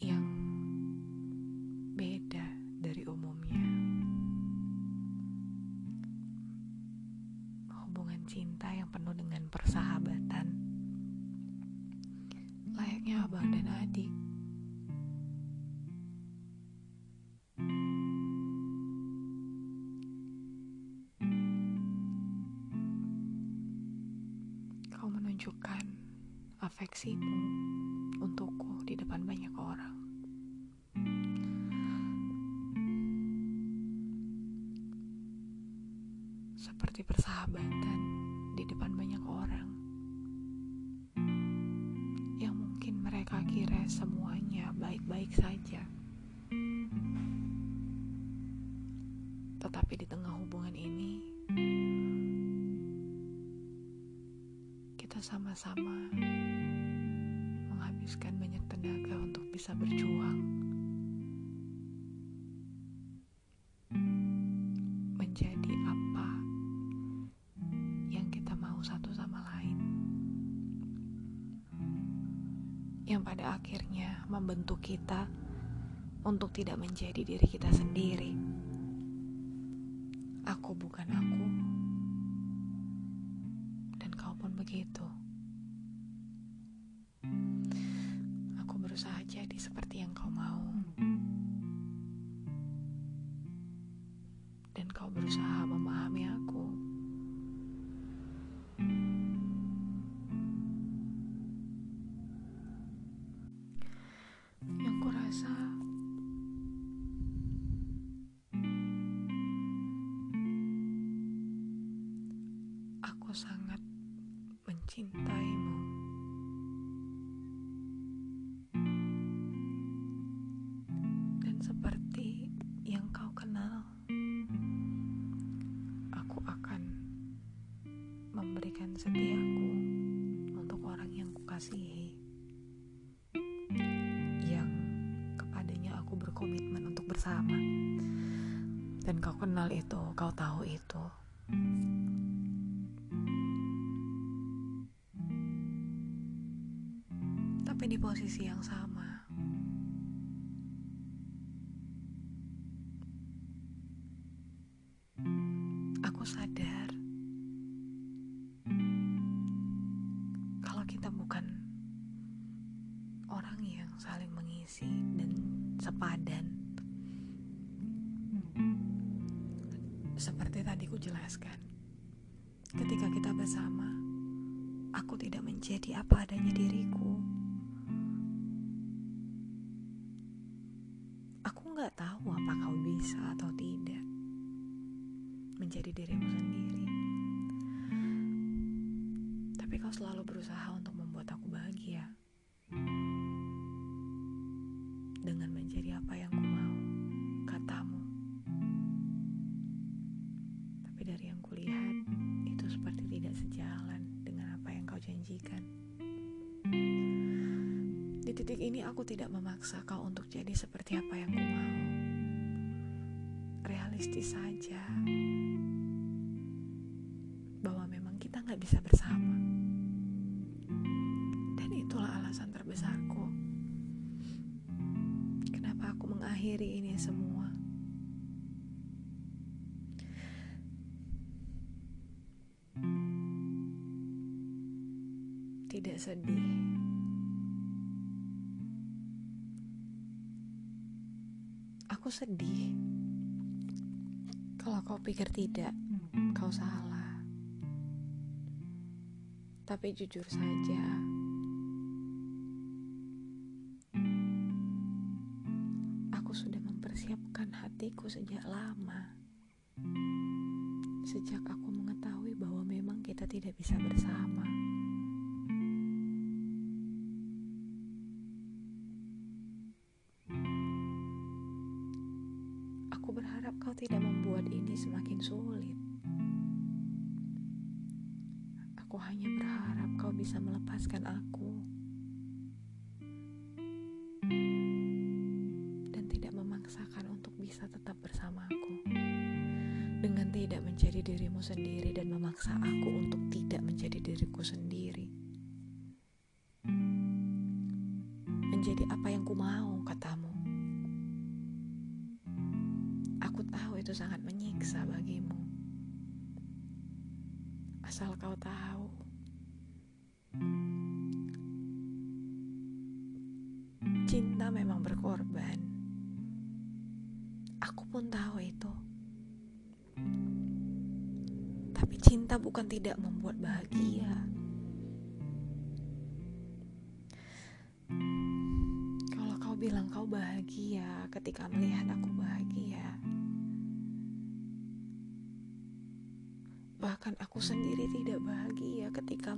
Yang beda dari umumnya. Hubungan cinta yang penuh dengan persahabatan. Layaknya abang dan adik. Afeksimu untukku di depan banyak orang. Seperti persahabatan di depan banyak orang. Yang mungkin mereka kira semuanya baik-baik saja. Tetapi di tengah hubungan ini, kita sama-sama menghabiskan banyak tenaga untuk bisa berjuang. Menjadi apa yang kita mau satu sama lain. Yang pada akhirnya membentuk kita untuk tidak menjadi diri kita sendiri. Aku bukan aku. Dan kau pun begitu seperti yang kau mau. Memberikan setiaku untuk orang yang kukasihi. Yang kepadanya aku berkomitmen untuk bersama. Dan kau kenal itu, kau tahu itu. Tapi di posisi yang sama, aku sadar dan sepadan. Seperti tadi ku jelaskan, ketika kita bersama, aku tidak menjadi apa adanya diriku. Realistis saja bahwa memang kita nggak bisa bersama. Dan itulah alasan terbesarku. Kenapa aku mengakhiri ini semua? Tidak sedih. Aku sedih. Kau pikir tidak, kau salah. Tapi jujur saja, mempersiapkan hatiku sejak lama. Sejak aku mengetahui bahwa memang kita tidak bisa bersama. Aku berharap kau tidak membuat ini semakin sulit. Aku hanya berharap kau bisa melepaskan aku. Dan tidak memaksakan untuk bisa tetap bersamaku. Dengan tidak menjadi dirimu sendiri dan memaksa aku untuk tidak menjadi diriku sendiri.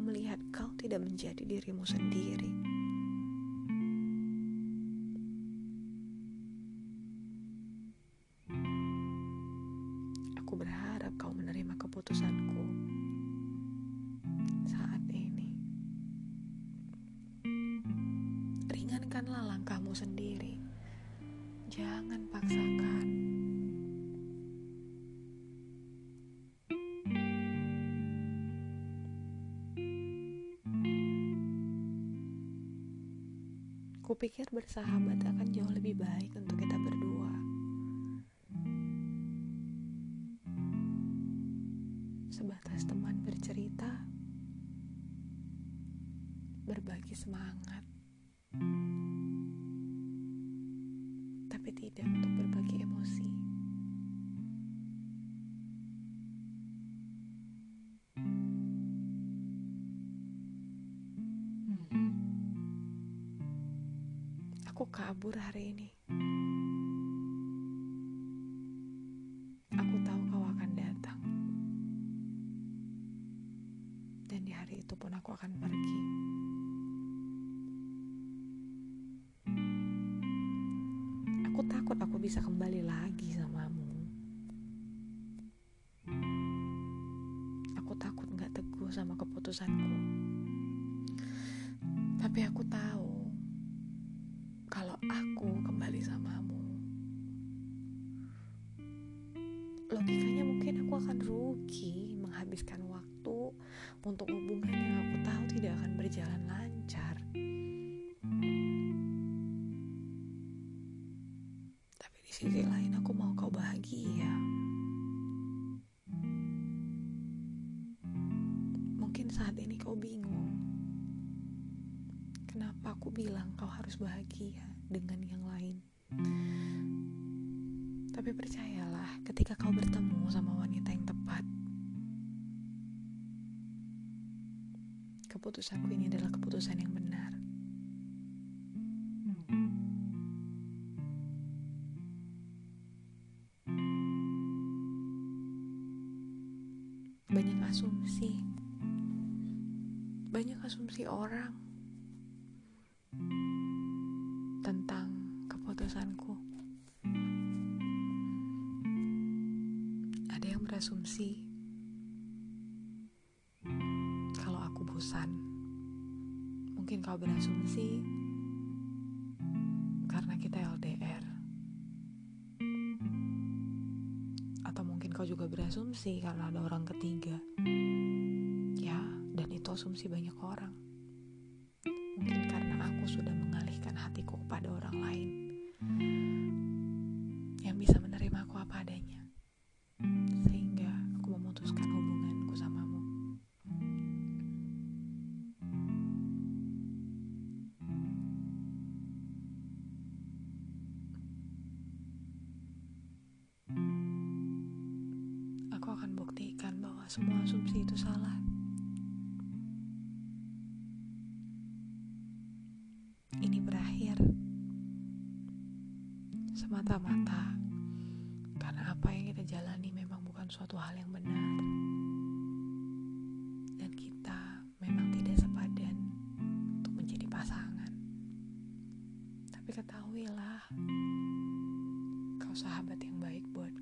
Melihat kau tidak menjadi dirimu sendiri. Aku berharap kau menerima keputusanku saat ini. Ringankanlah langkahmu sendiri. Jangan paksakan. Kupikir bersahabat akan jauh lebih baik untuk kita berdua. Tapi aku tahu kalau aku kembali samamu, logikanya mungkin aku akan rugi menghabiskan waktu untuk hubungan yang aku tahu tidak akan berjalan lancar. Tapi di sisi lain aku mau kau bahagia. Mungkin saat ini kau bingung. Bilang kau harus bahagia dengan yang lain? Tapi percayalah, ketika kau bertemu sama wanita yang tepat, keputusanku ini adalah keputusan yang benar. Berasumsi kalau aku bosan. Mungkin kau berasumsi karena kita LDR. Atau mungkin kau juga berasumsi karena ada orang ketiga. Ya, dan itu asumsi banyak orang. Mungkin karena aku sudah mengalihkan hatiku kepada orang lain semua asumsi itu salah. Ini berakhir semata-mata jalani memang bukan suatu hal yang benar. Dan kita memang tidak sepadan untuk menjadi pasangan. Tapi ketahuilah, kau sahabat yang baik buatku.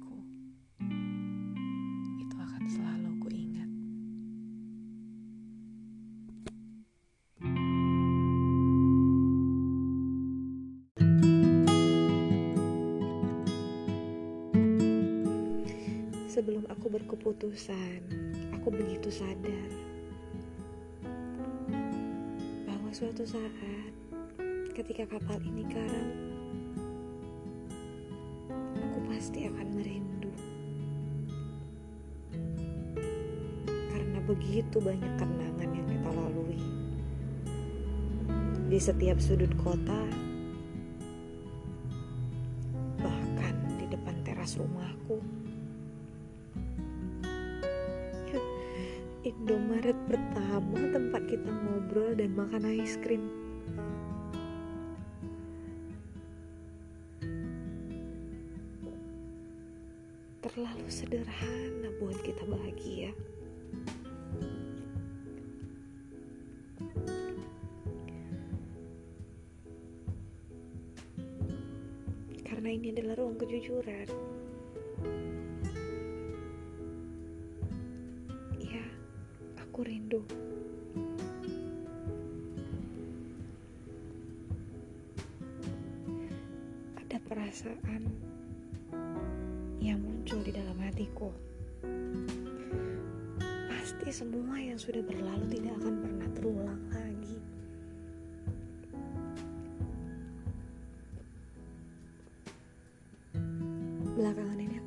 Berkeputusan, aku begitu sadar bahwa suatu saat ketika kapal ini karam, aku pasti akan merindu. Karena begitu banyak kenangan yang kita lalui. Di setiap sudut kota, bahkan di depan teras rumahku. Makan es krim. Terlalu sederhana buat kita bahagia. Karena ini adalah ruang kejujuran.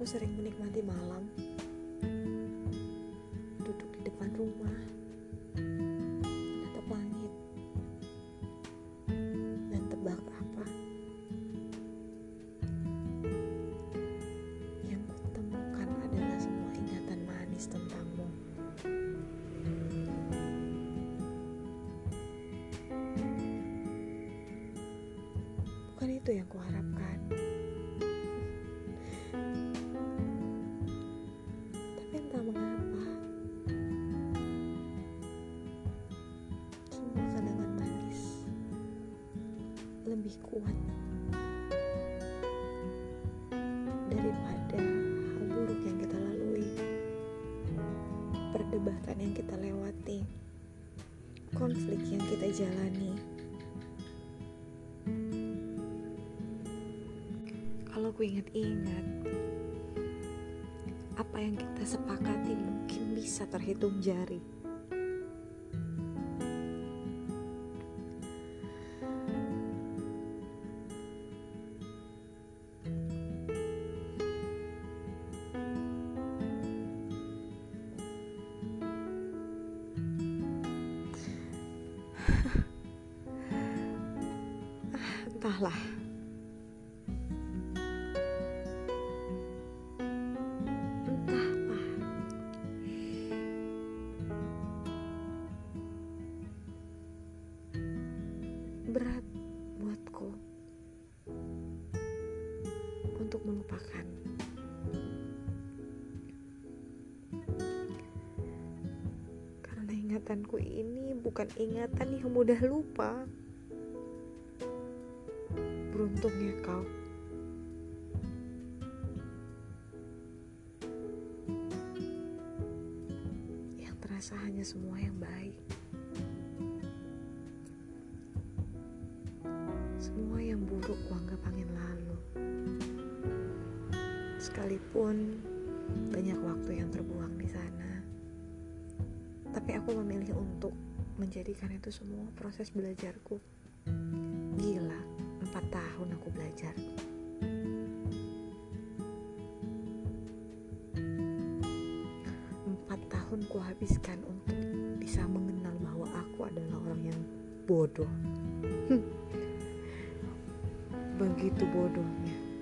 Aku sering menikmati malam lebih kuat daripada hal buruk yang kita lalui perdebatan yang kita lewati konflik yang kita jalani. Kalau ku ingat-ingat apa yang kita sepakati mungkin bisa terhitung jari untuk melupakan. Karena ingatanku ini bukan ingatan yang mudah lupa. Beruntungnya kau. Yang terasa hanya semua yang baik sekalipun banyak waktu yang terbuang di sana. Tapi aku memilih untuk menjadikan itu semua proses belajarku. Gila empat tahun aku belajar. Empat tahun ku habiskan untuk bisa mengenal bahwa aku adalah orang yang bodoh. Begitu bodohnya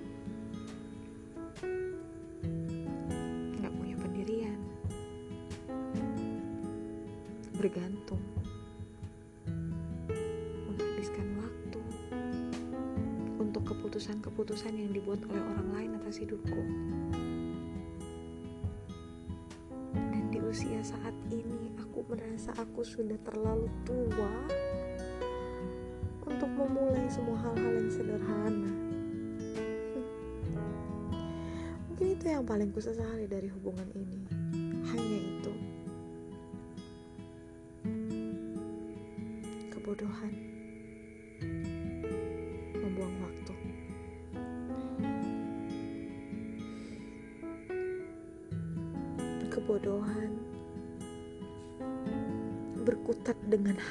keputusan-keputusan yang dibuat oleh orang lain atas hidupku. Dan di usia saat ini, aku merasa aku sudah terlalu tua untuk memulai semua hal-hal yang sederhana. Mungkin itu yang paling kusesali dari hubungan ini.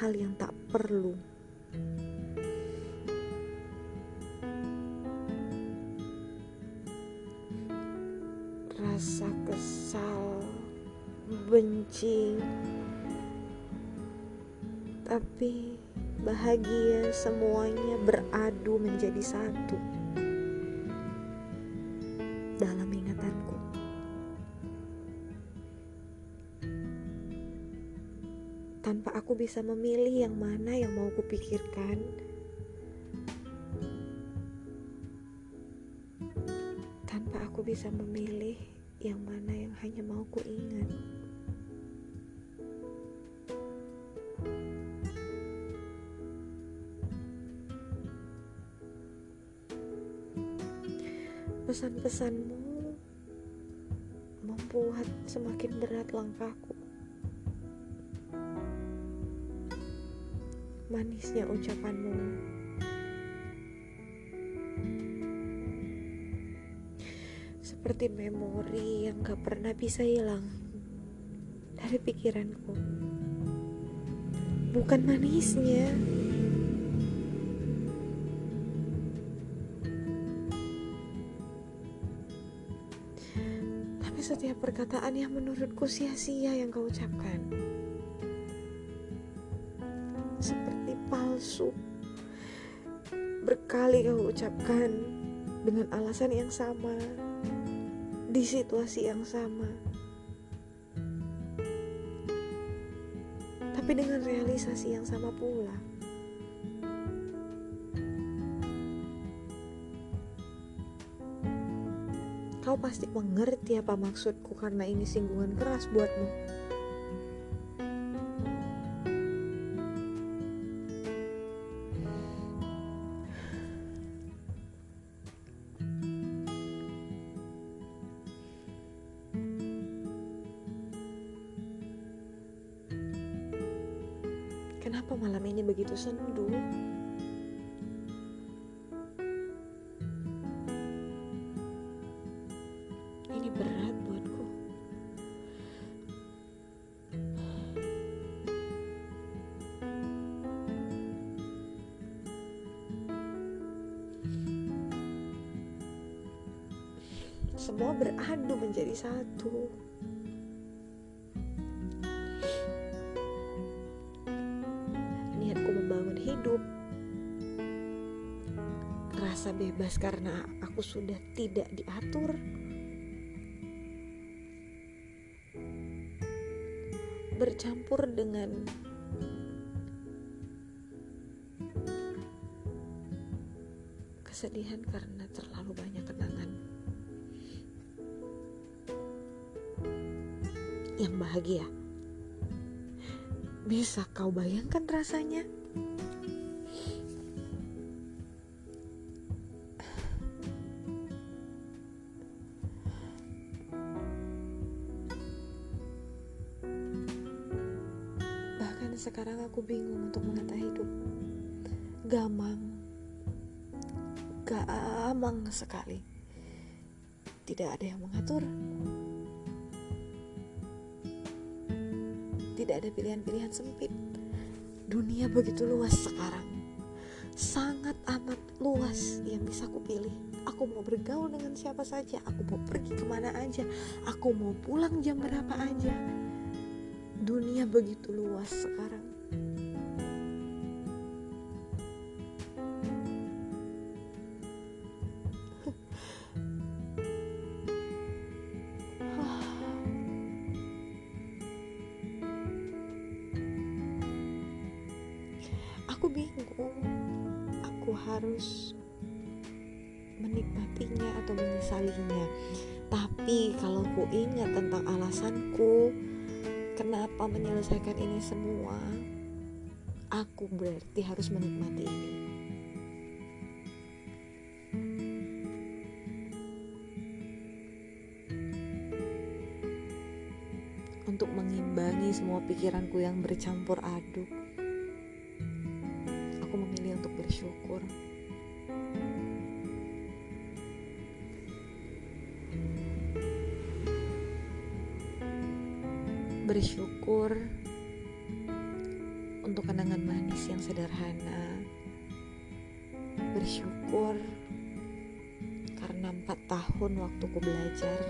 Hal yang tak perlu. Rasa kesal, benci, tapi bahagia semuanya beradu menjadi satu tanpa aku bisa memilih yang mana yang mau kupikirkan. Tanpa aku bisa memilih yang mana yang hanya mau ku ingat. Pesan-pesanmu membuat semakin berat langkahku. Manisnya ucapanmu. Seperti memori yang gak pernah bisa hilang dari pikiranku. Bukan manisnya. Tapi setiap perkataan yang menurutku sia-sia yang kau ucapkan. Berkali kau ucapkan dengan alasan yang sama, di situasi yang sama. Tapi dengan realisasi yang sama pula. Kau pasti mengerti apa maksudku karena ini singgungan keras buatmu. Membangun hidup. Rasa bebas karena aku sudah tidak diatur. Bercampur dengan kesedihan karena terlalu banyak kenangan. Yang bahagia. Bisa kau bayangkan rasanya? Bahkan sekarang aku bingung untuk menata hidup. Gamang. Gamang sekali. Tidak ada yang mengatur. Tidak ada pilihan-pilihan sempit. Dunia begitu luas sekarang. Sangat amat luas yang bisa aku pilih. Aku mau bergaul dengan siapa saja. Aku mau pergi ke mana aja. Aku mau pulang jam berapa aja. Dunia begitu luas sekarang. Ingat tentang alasanku, kenapa menyelesaikan ini semua aku berarti harus menikmati ini untuk mengimbangi semua pikiranku yang bercampur aduk. Bersyukur untuk kenangan manis yang sederhana. Bersyukur karena empat tahun waktuku belajar.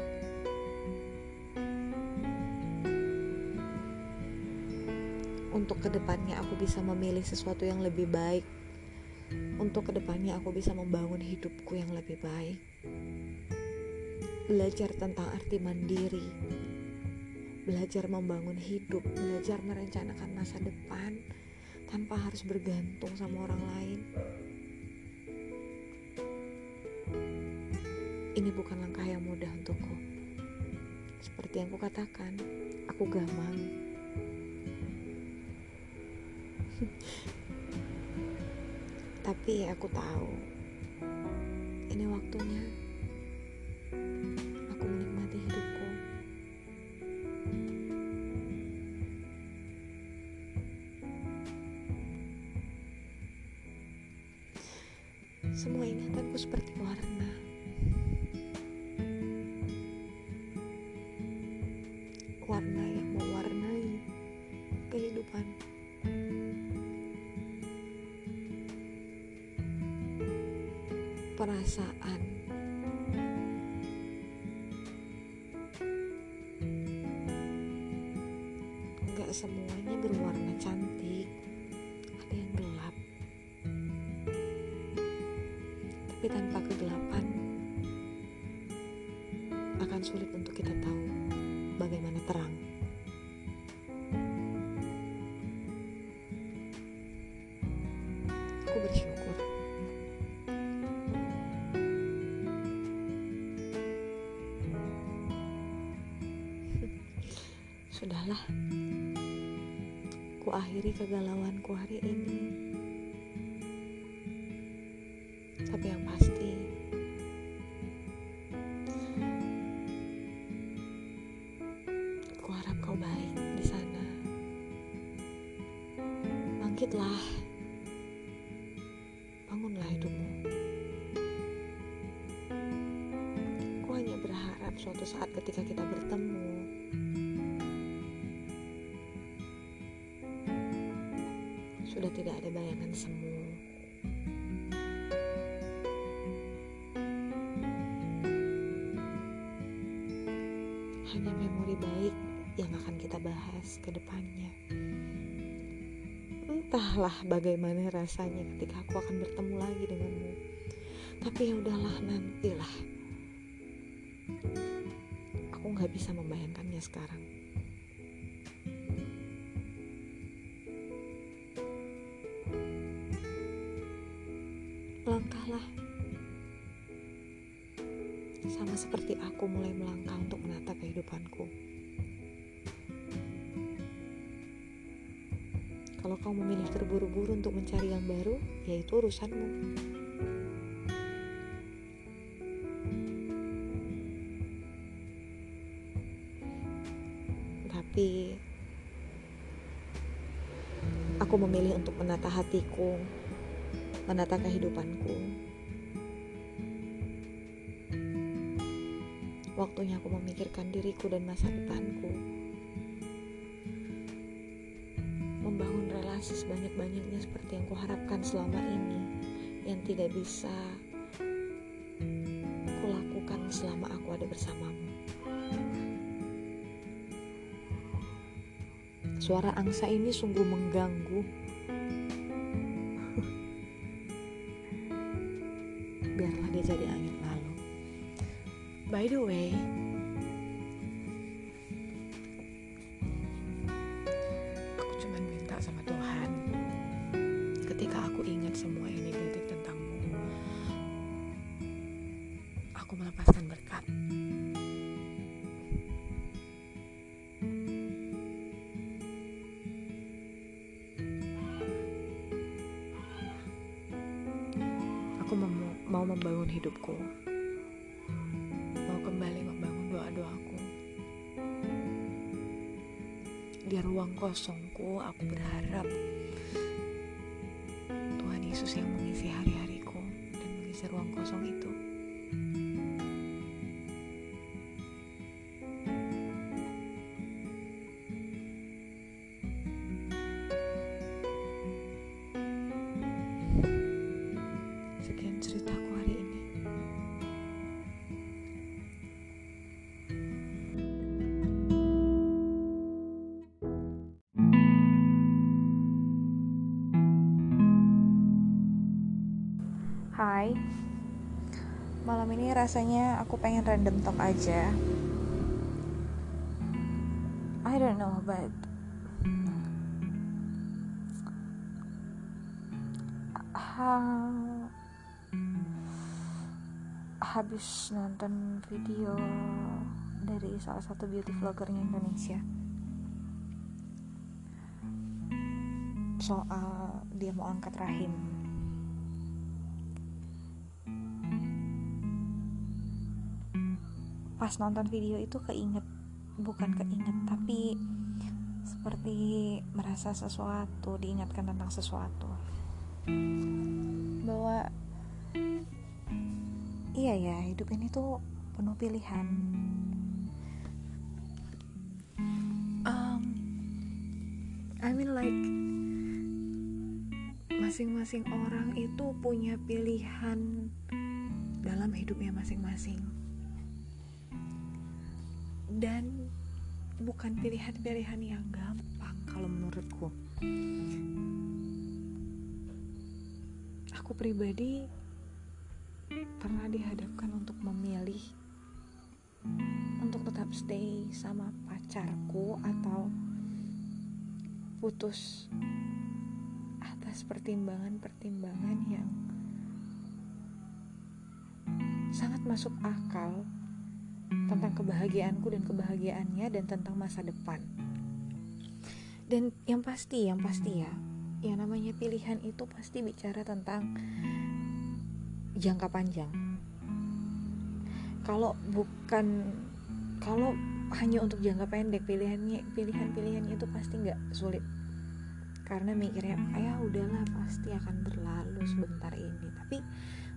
Untuk ke depannya aku bisa memilih sesuatu yang lebih baik. Untuk ke depannya aku bisa membangun hidupku yang lebih baik. Belajar tentang arti mandiri belajar membangun hidup belajar merencanakan masa depan tanpa harus bergantung sama orang lain. Ini bukan langkah yang mudah untukku. Seperti yang kukatakan aku gamang. Tapi aku tahu ini waktunya. Aku menikmati hidupku perasaan. Enggak semuanya berwarna cantik. Ada yang gelap. Tapi tanpa kegelapan akan sulit untuk kita tahu Sudahlah, ku akhiri kegalauanku hari ini. Sudah tidak ada bayangan semu. Hanya memori baik yang akan kita bahas ke depannya. Entahlah bagaimana rasanya ketika aku akan bertemu lagi denganmu. Tapi ya udahlah nantilah. Aku nggak bisa membayangkannya sekarang. Kalau kau memilih terburu-buru untuk mencari yang baru, yaitu urusanmu. Tapi aku memilih untuk menata hatiku, menata kehidupanku. Waktunya aku memikirkan diriku dan masa depanku. Relasi sebanyak-banyaknya seperti yang kuharapkan selama ini yang tidak bisa kulakukan selama aku ada bersamamu. Suara angsa ini sungguh mengganggu. Kosongku aku berharap Tuhan Yesus yang mengisi hari-hariku dan mengisi ruang kosong itu rasanya aku pengen random talk aja. I don't know but ha- Habis nonton video dari salah satu beauty vloggernya Indonesia. Soal dia mau angkat rahim pas nonton video itu keinget bukan keinget tapi seperti merasa sesuatu diingatkan tentang sesuatu. Bahwa iya ya hidup ini tuh penuh pilihan. Um, I mean like masing-masing orang itu punya pilihan dalam hidupnya masing-masing dan bukan pilihan-pilihan yang gampang kalau menurutku. Aku pribadi pernah dihadapkan untuk memilih untuk tetap stay sama pacarku atau putus atas pertimbangan-pertimbangan yang sangat masuk akal tentang kebahagiaanku dan kebahagiaannya dan tentang masa depan. Dan yang pasti, yang pasti ya, yang namanya pilihan itu pasti bicara tentang jangka panjang. Kalau bukan kalau hanya untuk jangka pendek pilihannya pilihan-pilihan itu pasti nggak sulit karena mikirnya ya udahlah pasti akan berlalu sebentar ini tapi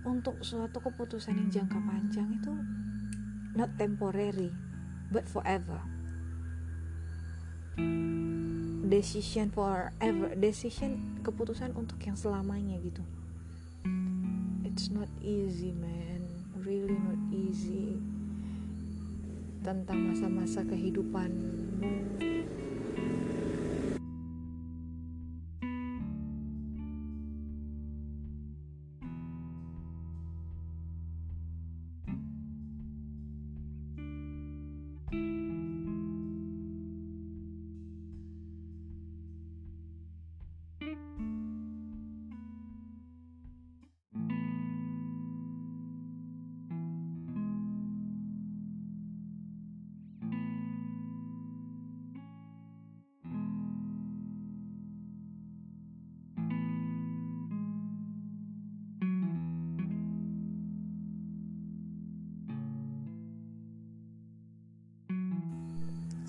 untuk suatu keputusan yang jangka panjang itu not temporary but forever. Decision forever decision keputusan untuk yang selamanya gitu. It's not easy man. Really not easy. Tentang masa-masa kehidupanmu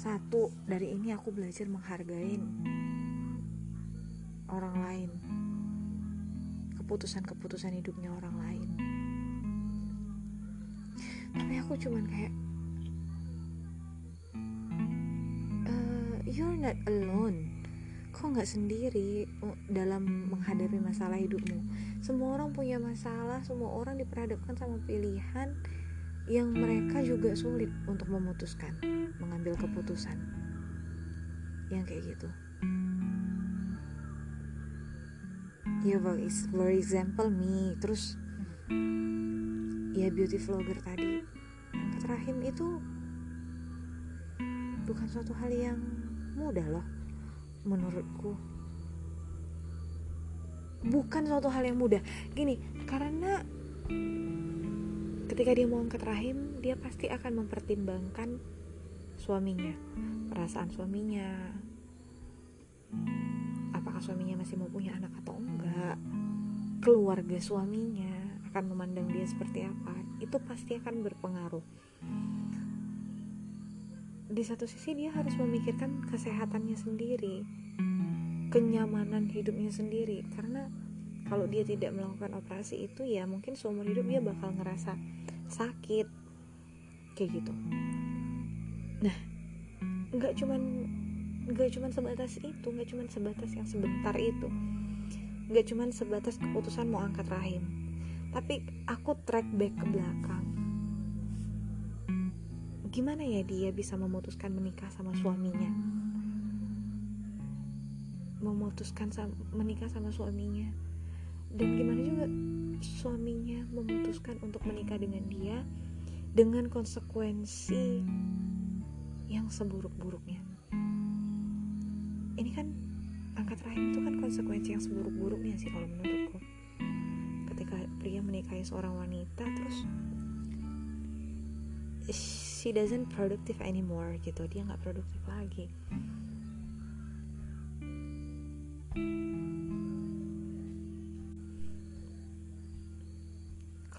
satu dari ini aku belajar menghargai orang lain. Keputusan-keputusan hidupnya orang lain. Tapi aku cuman kayak "Eh, you're not alone. Kok nggak sendiri uh, dalam menghadapi masalah hidupmu? Semua orang punya masalah semua orang diperhadapkan sama pilihan yang mereka juga sulit untuk memutuskan mengambil keputusan. Yang kayak gitu. Ya for, example me. Terus ya beauty vlogger tadi. Angkat rahim itu bukan suatu hal yang mudah loh menurutku. Bukan suatu hal yang mudah. Gini karena ketika dia mau angkat rahim dia pasti akan mempertimbangkan suaminya perasaan suaminya. Apakah suaminya masih mau punya anak atau enggak? Keluarga suaminya akan memandang dia seperti apa? Itu pasti akan berpengaruh. Di satu sisi dia harus memikirkan kesehatannya sendiri kenyamanan hidupnya sendiri. Karena kalau dia tidak melakukan operasi itu ya mungkin seumur hidup dia bakal ngerasa sakit. Kayak gitu. Nah nggak cuman nggak cuman sebatas itu nggak cuman sebatas yang sebentar itu. Nggak cuman sebatas keputusan mau angkat rahim. Tapi aku track back ke belakang. Gimana ya dia bisa memutuskan menikah sama suaminya? Memutuskan menikah sama suaminya dan gimana juga suaminya memutuskan untuk menikah dengan dia dengan konsekuensi yang seburuk-buruknya. Ini kan angkat rahim itu kan konsekuensi yang seburuk-buruknya sih kalau menurutku. Ketika pria menikahi seorang wanita terus she doesn't productive anymore gitu. Dia nggak produktif lagi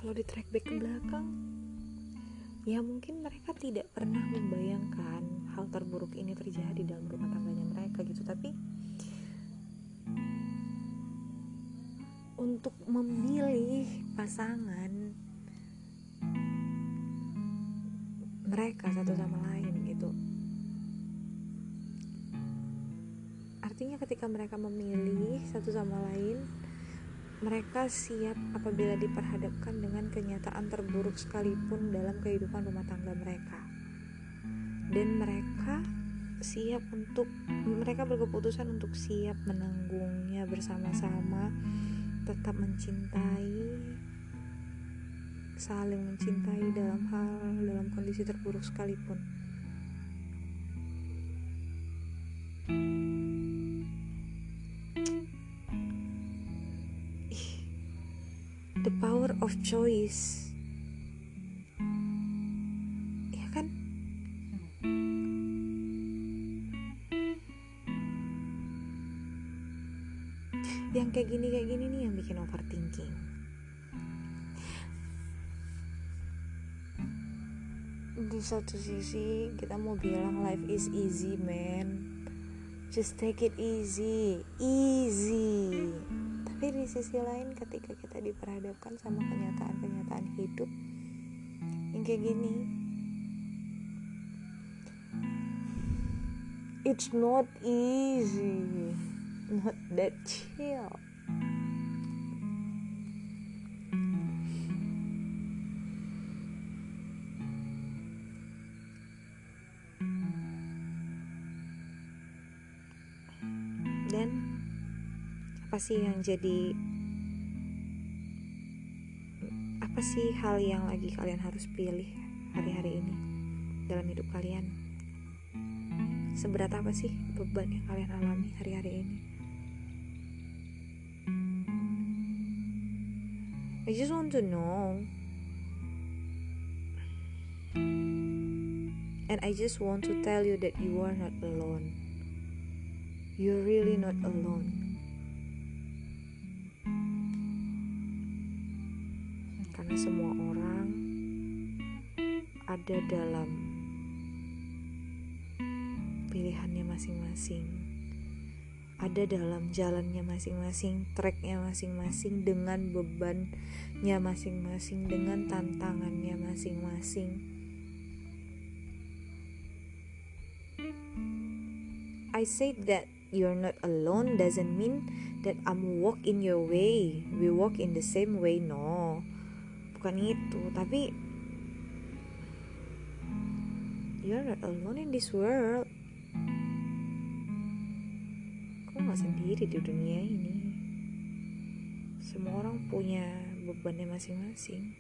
kalau di track back ke belakang ya mungkin mereka tidak pernah membayangkan hal terburuk ini terjadi dalam rumah tangganya mereka gitu. Tapi untuk memilih pasangan mereka satu sama lain gitu. Artinya ketika mereka memilih satu sama lain mereka siap apabila diperhadapkan dengan kenyataan terburuk sekalipun dalam kehidupan rumah tangga mereka. Dan mereka siap untuk mereka berkeputusan untuk siap menanggungnya bersama-sama tetap mencintai saling mencintai dalam hal dalam kondisi terburuk sekalipun of choice. Ya kan? Yang kayak gini kayak gini nih yang bikin overthinking. Di satu sisi kita mau bilang life is easy man. Just take it easy. Easy tapi di sisi lain ketika kita diperhadapkan sama kenyataan-kenyataan hidup yang kayak gini it's not easy. Not that chill apa sih yang jadi apa sih hal yang lagi kalian harus pilih hari-hari ini dalam hidup kalian? Seberat apa sih beban yang kalian alami hari-hari ini? I just want to know. And I just want to tell you that you are not alone. You're really not alone karena semua orang ada dalam pilihannya masing-masing. Ada dalam jalannya masing-masing tracknya masing-masing dengan bebannya masing-masing dengan tantangannya masing-masing. I said that you're not alone doesn't mean that I'm walk in your way. We walk in the same way no bukan itu tapi you're not alone in this world. Kau nggak sendiri di dunia ini? Semua orang punya bebannya masing-masing.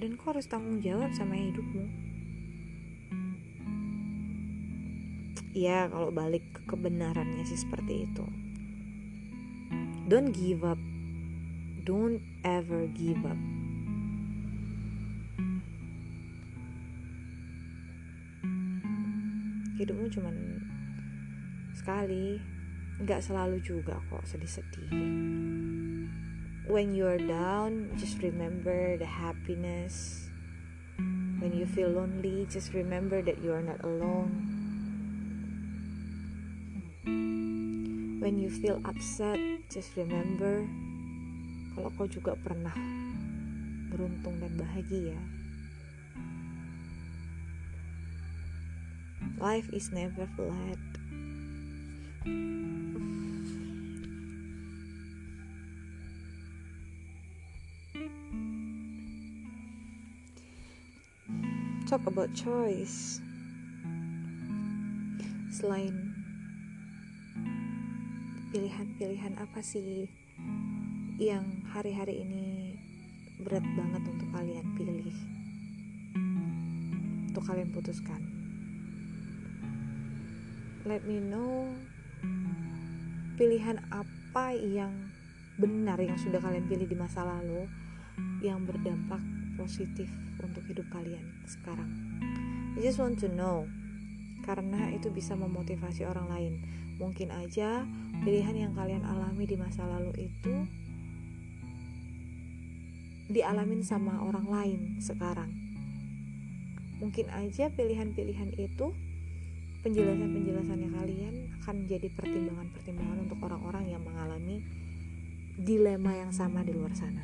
Dan kau harus tanggung jawab sama hidupmu? Ya kalau balik ke kebenarannya sih seperti itu. Don't give up don't ever give up hidupmu cuman sekali nggak selalu juga kok sedih-sedih when you're down, just remember the happiness. When you feel lonely, just remember that you are not alone. When you feel upset, just remember kalau kau juga pernah beruntung dan bahagia. Life is never flat. Talk about choice. Selain pilihan-pilihan apa sih yang hari-hari ini berat banget untuk kalian pilih. Untuk kalian putuskan. Let me know pilihan apa yang benar yang sudah kalian pilih di masa lalu yang berdampak positif untuk hidup kalian sekarang. I just want to know. Karena itu bisa memotivasi orang lain. Mungkin aja pilihan yang kalian alami di masa lalu itu dialamin sama orang lain sekarang. Mungkin aja pilihan-pilihan itu penjelasan-penjelasannya kalian akan menjadi pertimbangan-pertimbangan untuk orang-orang yang mengalami dilema yang sama di luar sana.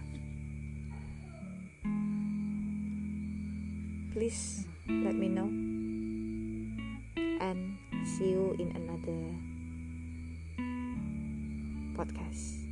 Please let me know. And see you in another podcast.